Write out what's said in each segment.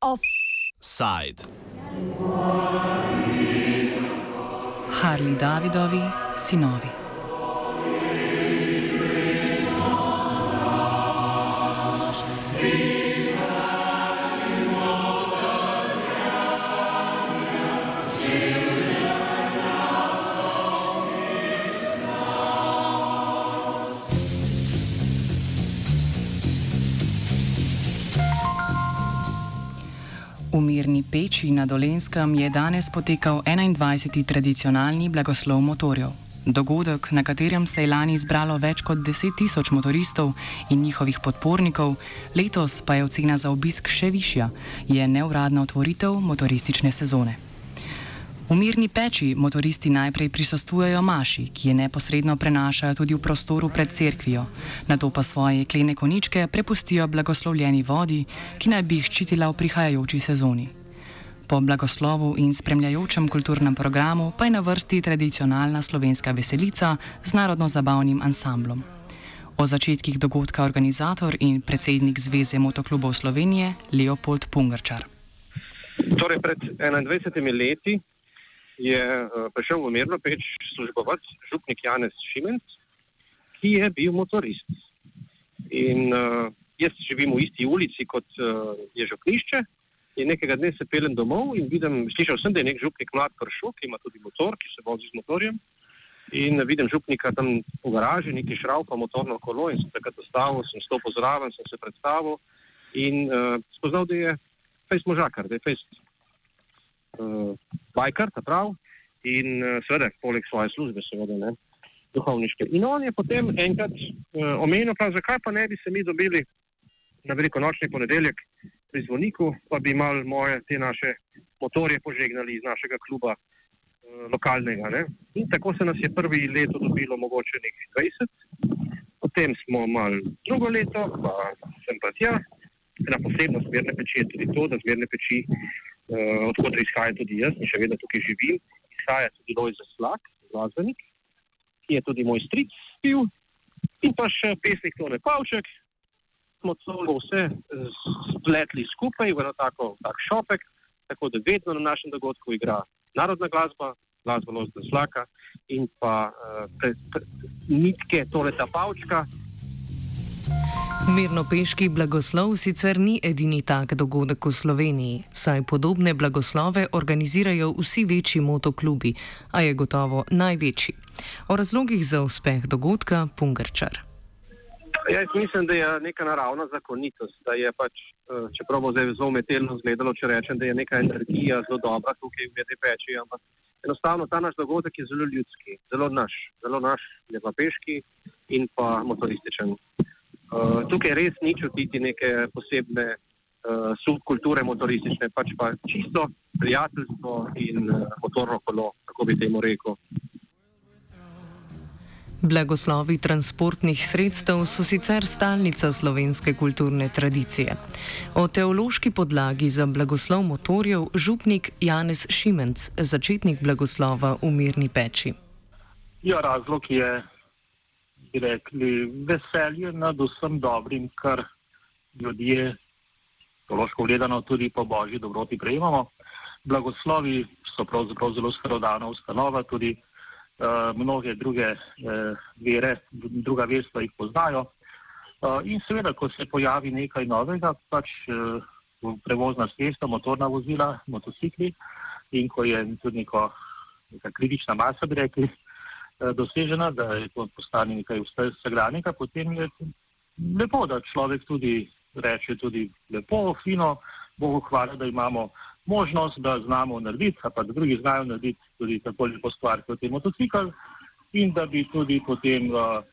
Offside. Harli Davidovi, sinovi. V mirni peči na Dolenskem je danes potekal 21. tradicionalni blagoslov motorjev. Dogodek, na katerem se je lani zbralo več kot 10 tisoč motoristov in njihovih podpornikov, letos pa je ocena za obisk še višja, je neuradna otvoritev motoristične sezone. V mirni peči motoristi najprej prisostujejo maši, ki je neposredno prenašajo tudi v prostoru pred cerkvijo, na to pa svoje klene koničke prepustijo blagoslovljeni vodi, ki naj bi jih ščitila v prihajajoči sezoni. Po blagoslovu in spremljajočem kulturnem programu pa je na vrsti tradicionalna slovenska veselica z narodno-zabavnim ansamblom. O začetkih dogodka organizator in predsednik Zveze motoklubov Slovenije Leopold Pungrčar. Torej, pred 21 leti je uh, prišel v Mirno peč službovac, župnik Janez Šimenc, ki je bil motorist. In uh, jaz živim v isti ulici kot uh, je župnišče. In nekega dne se pelem domov in vidim, slišal sem, da je nek župnik mlad prišel, ki ima tudi motor, ki se vozi z motorjem. In vidim župnika tam v garaži, neki šraupa motorno kolo in sem takrat ustavil, sem stopil zraven, sem se predstavil in uh, spoznal, da je fejst možakar, da je fejst uh, bajkar, ta prav, in uh, seveda, poleg svoje službe, seveda, ne, duhovniške. In on je potem enkrat uh, omenil, pa zakaj pa ne bi se mi dobili na veliko nočni ponedeljek pri zvoniku, pa bi mal moje te naše motorje požegnali iz našega kluba uh, lokalnega. Ne. In tako se nas je prvi leto dobilo mogoče nekaj 20, potem smo mal drugo leto, pa sem pa tja. Na posebno zmerne peči je tudi to, da zmerne peči uh, eh, odkud izhajam tudi jaz in še vedno tukaj živim. Izhaja tudi Lojz Zaslak, glasbenik, ki je tudi moj stric bil in pa še pesnik Tone Pavček. Smo celo vse spletli skupaj v tako tak šopek, tako da vedno na našem dogodku igra narodna glasba, glasba Lojz Zaslaka in pa uh, pre, pre, nitke Tone Pavčka. Mirnopeški blagoslov sicer ni edini tak dogodek v Sloveniji, saj podobne blagoslove organizirajo vsi večji motoklubi, a je gotovo največji. O razlogih za uspeh dogodka Pungrčar. Ja, jaz mislim, da je neka naravna zakonitost, da je pač, eh, čeprav bo zdaj zelo umetelno izgledalo, če rečem, da je neka energija zelo dobra tukaj v Medi peči, ampak enostavno ta naš dogodek je zelo ljudski, zelo naš, zelo naš, mirnopeški in pa motorističen. Uh, tukaj res ni čutiti neke posebne uh, subkulture motoristične, pač pa čisto prijateljstvo in uh, motorno kolo, kako bi temu rekel. Blagoslovi transportnih sredstev so sicer stalnica slovenske kulturne tradicije. O teološki podlagi za blagoslov motorjev župnik Janez Šimenc, začetnik blagoslova v mirni peči. Ja, razlog je bi rekli, veselje nad vsem dobrim, kar ljudje, teološko gledano, tudi po božji dobroti prejemamo. Blagoslovi so pravzaprav zelo starodavna ustanova, tudi uh, mnoge druge uh, vere, druga verstva jih poznajo. Uh, in seveda, ko se pojavi nekaj novega, pač uh, prevozna sredstva, motorna vozila, motocikli in ko je tudi neko, neka kritična masa, bi rekli, uh, dosežena, da je to postane nekaj vsakdanjega, potem je lepo, da človek tudi reče tudi lepo, fino, Bogu hvala, da imamo možnost, da znamo narediti, pa da drugi znajo narediti tudi tako lepo stvar kot je motocikl in da bi tudi potem uh,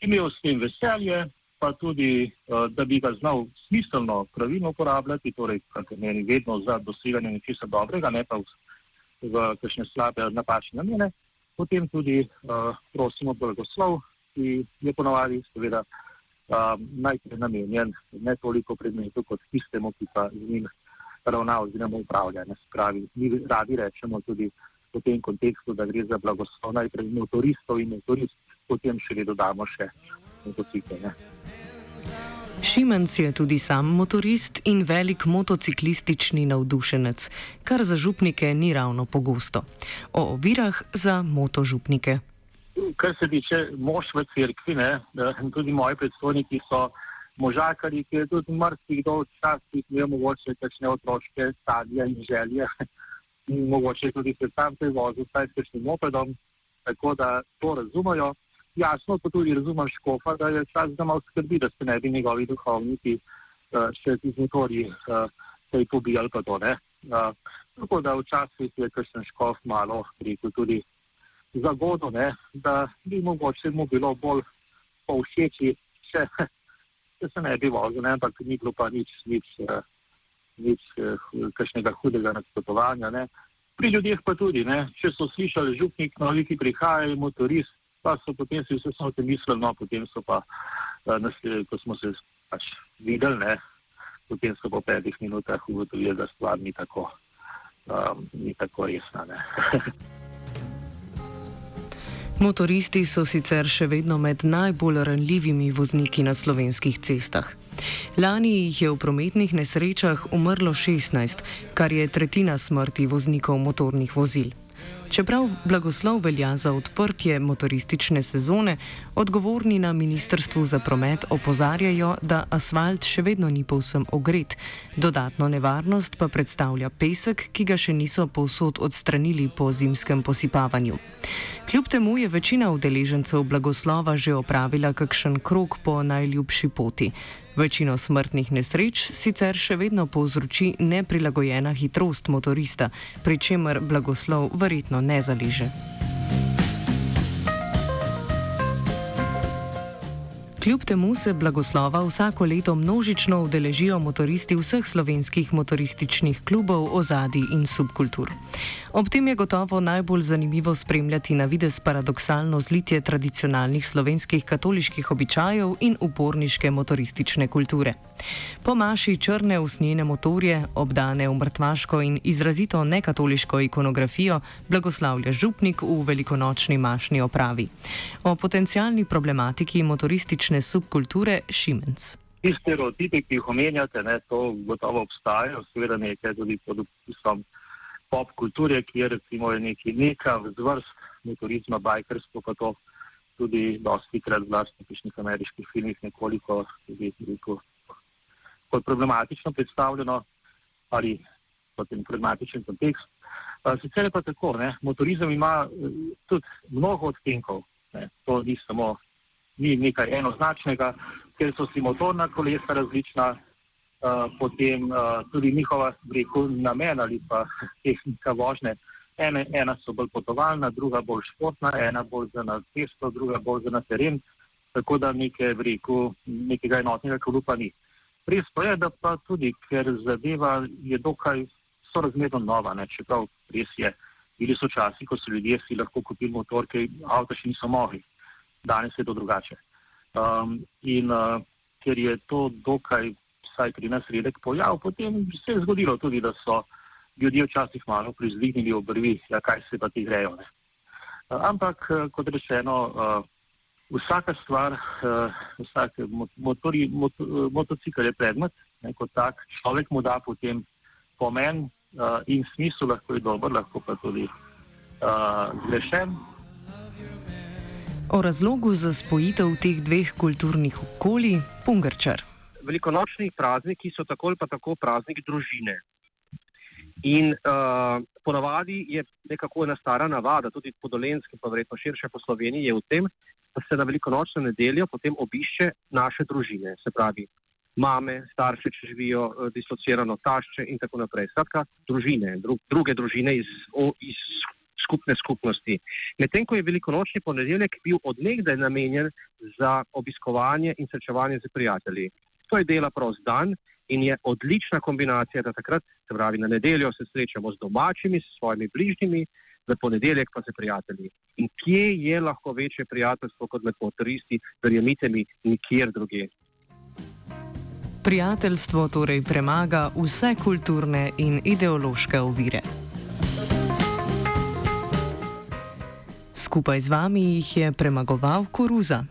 imel s tem veselje, pa tudi, uh, da bi ga znal smiselno, pravilno uporabljati, torej, kar meni vedno za doseganje nečesa dobrega, ne pa v, v kakšne slabe napačne namene potem tudi uh, prosimo blagoslov, ki je ponovadi seveda uh, najprej namenjen ne toliko predmetu kot tistemu, ki pa z njim ravna oziroma upravlja. Ne spravi, mi radi rečemo tudi v tem kontekstu, da gre za blagoslov najprej motoristov in motorist, potem še dodamo še motocikle. Šimenc je tudi sam motorist in velik motociklistični navdušenec, kar za župnike ni ravno pogosto. O ovirah za motožupnike. Kar se tiče mož v cerkvi, ne, tudi moji predstojniki so možakari, ki je tudi marsikdo včasih imel mogoče kakšne otroške stadije in želje. In mogoče tudi se sam te vozil, saj s kakšnim mopedom, tako da to razumejo jasno pa tudi razumem škofa, da je čas, da malo skrbi, da se ne bi njegovi duhovniki uh, še z motorji uh, kaj pobijali pa to ne. Uh, tako da včasih je kakšen škof malo rekel tudi zagodo, ne, da bi mogoče mu bilo bolj povšeči, če, če se ne bi vozil, ne, ampak ni bilo pa nič, nič, uh, nič uh, kakšnega hudega nasprotovanja. Ne. Pri ljudeh pa tudi, ne, če so slišali župnik, novi, ki prihajajo, motorist, pa so potem si vse samo te mislili, no potem so pa, uh, naslednji, ko smo se pač videli, ne, potem so po petih minutah ugotovili, da stvar ni tako, um, ni tako resna. Motoristi so sicer še vedno med najbolj ranljivimi vozniki na slovenskih cestah. Lani jih je v prometnih nesrečah umrlo 16, kar je tretjina smrti voznikov motornih vozil. Čeprav blagoslov velja za odprtje motoristične sezone, odgovorni na Ministrstvu za promet opozarjajo, da asfalt še vedno ni povsem ogret. Dodatno nevarnost pa predstavlja pesek, ki ga še niso povsod odstranili po zimskem posipavanju. Kljub temu je večina udeležencev blagoslova že opravila kakšen krok po najljubši poti. Večino smrtnih nesreč sicer še vedno povzroči neprilagojena hitrost motorista, pri čemer blagoslov verjetno ne zaliže. Kljub temu se blagoslova vsako leto množično udeležijo motoristi vseh slovenskih motorističnih klubov, ozadij in subkultur. Ob tem je gotovo najbolj zanimivo spremljati na vides paradoksalno zlitje tradicionalnih slovenskih katoliških običajev in uporniške motoristične kulture. Po maši črne usnjene motorje, obdane v mrtvaško in izrazito nekatoliško ikonografijo, blagoslavlja župnik v velikonočni mašni opravi. O potencijalni problematiki motoristične subkulture Šimenc. Ti stereotipi, ki jih omenjate, ne, to gotovo obstajajo, seveda nekaj tudi pod opisom pop kulture, recimo je neki neka vzvrst motorizma, bajkerstvo, pa to tudi dosti krat zlasti v pišnih ameriških filmih nekoliko tudi rekel, kot problematično predstavljeno ali kot en problematičen kontekst. Sicer je pa tako, ne, motorizem ima eh, tudi mnogo odtenkov, ne, to ni samo ni nekaj enoznačnega, ker so si motorna kolesa različna, uh, potem uh, tudi njihova rekel, namen ali pa tehnika vožnje. Ene, ena so bolj potovalna, druga bolj športna, ena bolj za na cesto, druga bolj za na teren, tako da neke, rekel, nekega enotnega kolupa ni. Res pa je, da pa tudi, ker zadeva je dokaj sorazmerno nova, ne, čeprav res je, bili so časi, ko so ljudje si lahko kupili motor, ker avto še niso mogli danes je to drugače. Um, in uh, ker je to dokaj, vsaj pri nas, redek pojav, potem se je zgodilo tudi, da so ljudje včasih malo prizvignili obrvi, ja, kaj se pa ti grejo. Uh, ampak, kot rečeno, uh, vsaka stvar, uh, vsak motori, mot, uh, motocikl je predmet, ne, kot tak, človek mu da potem pomen uh, in smisel, lahko je dober, lahko pa tudi uh, zgrešen. O razlogu za spojitev teh dveh kulturnih okolij, Pungrčar. Velikonočni prazniki so tako ali pa tako praznik družine. In uh, ponavadi je nekako ena stara navada, tudi po Dolenskem, pa verjetno širše po Sloveniji, je v tem, se na velikonočno nedeljo potem obišče naše družine, se pravi mame, starše, če živijo uh, dislocirano, tašče in tako naprej. Skratka, družine, dru druge družine iz, o, iz skupne skupnosti. Medtem ko je velikonočni ponedeljek bil odnegdaj namenjen za obiskovanje in srečevanje z prijatelji. To je dela prost dan in je odlična kombinacija, da takrat, se pravi na nedeljo, se srečamo z domačimi, s svojimi bližnjimi, za ponedeljek pa z prijatelji. In kje je lahko večje prijateljstvo kot med motoristi, verjemite mi, nikjer drugje. Prijateljstvo torej premaga vse kulturne in ideološke ovire. Skupaj z vami jih je premagoval Koruza.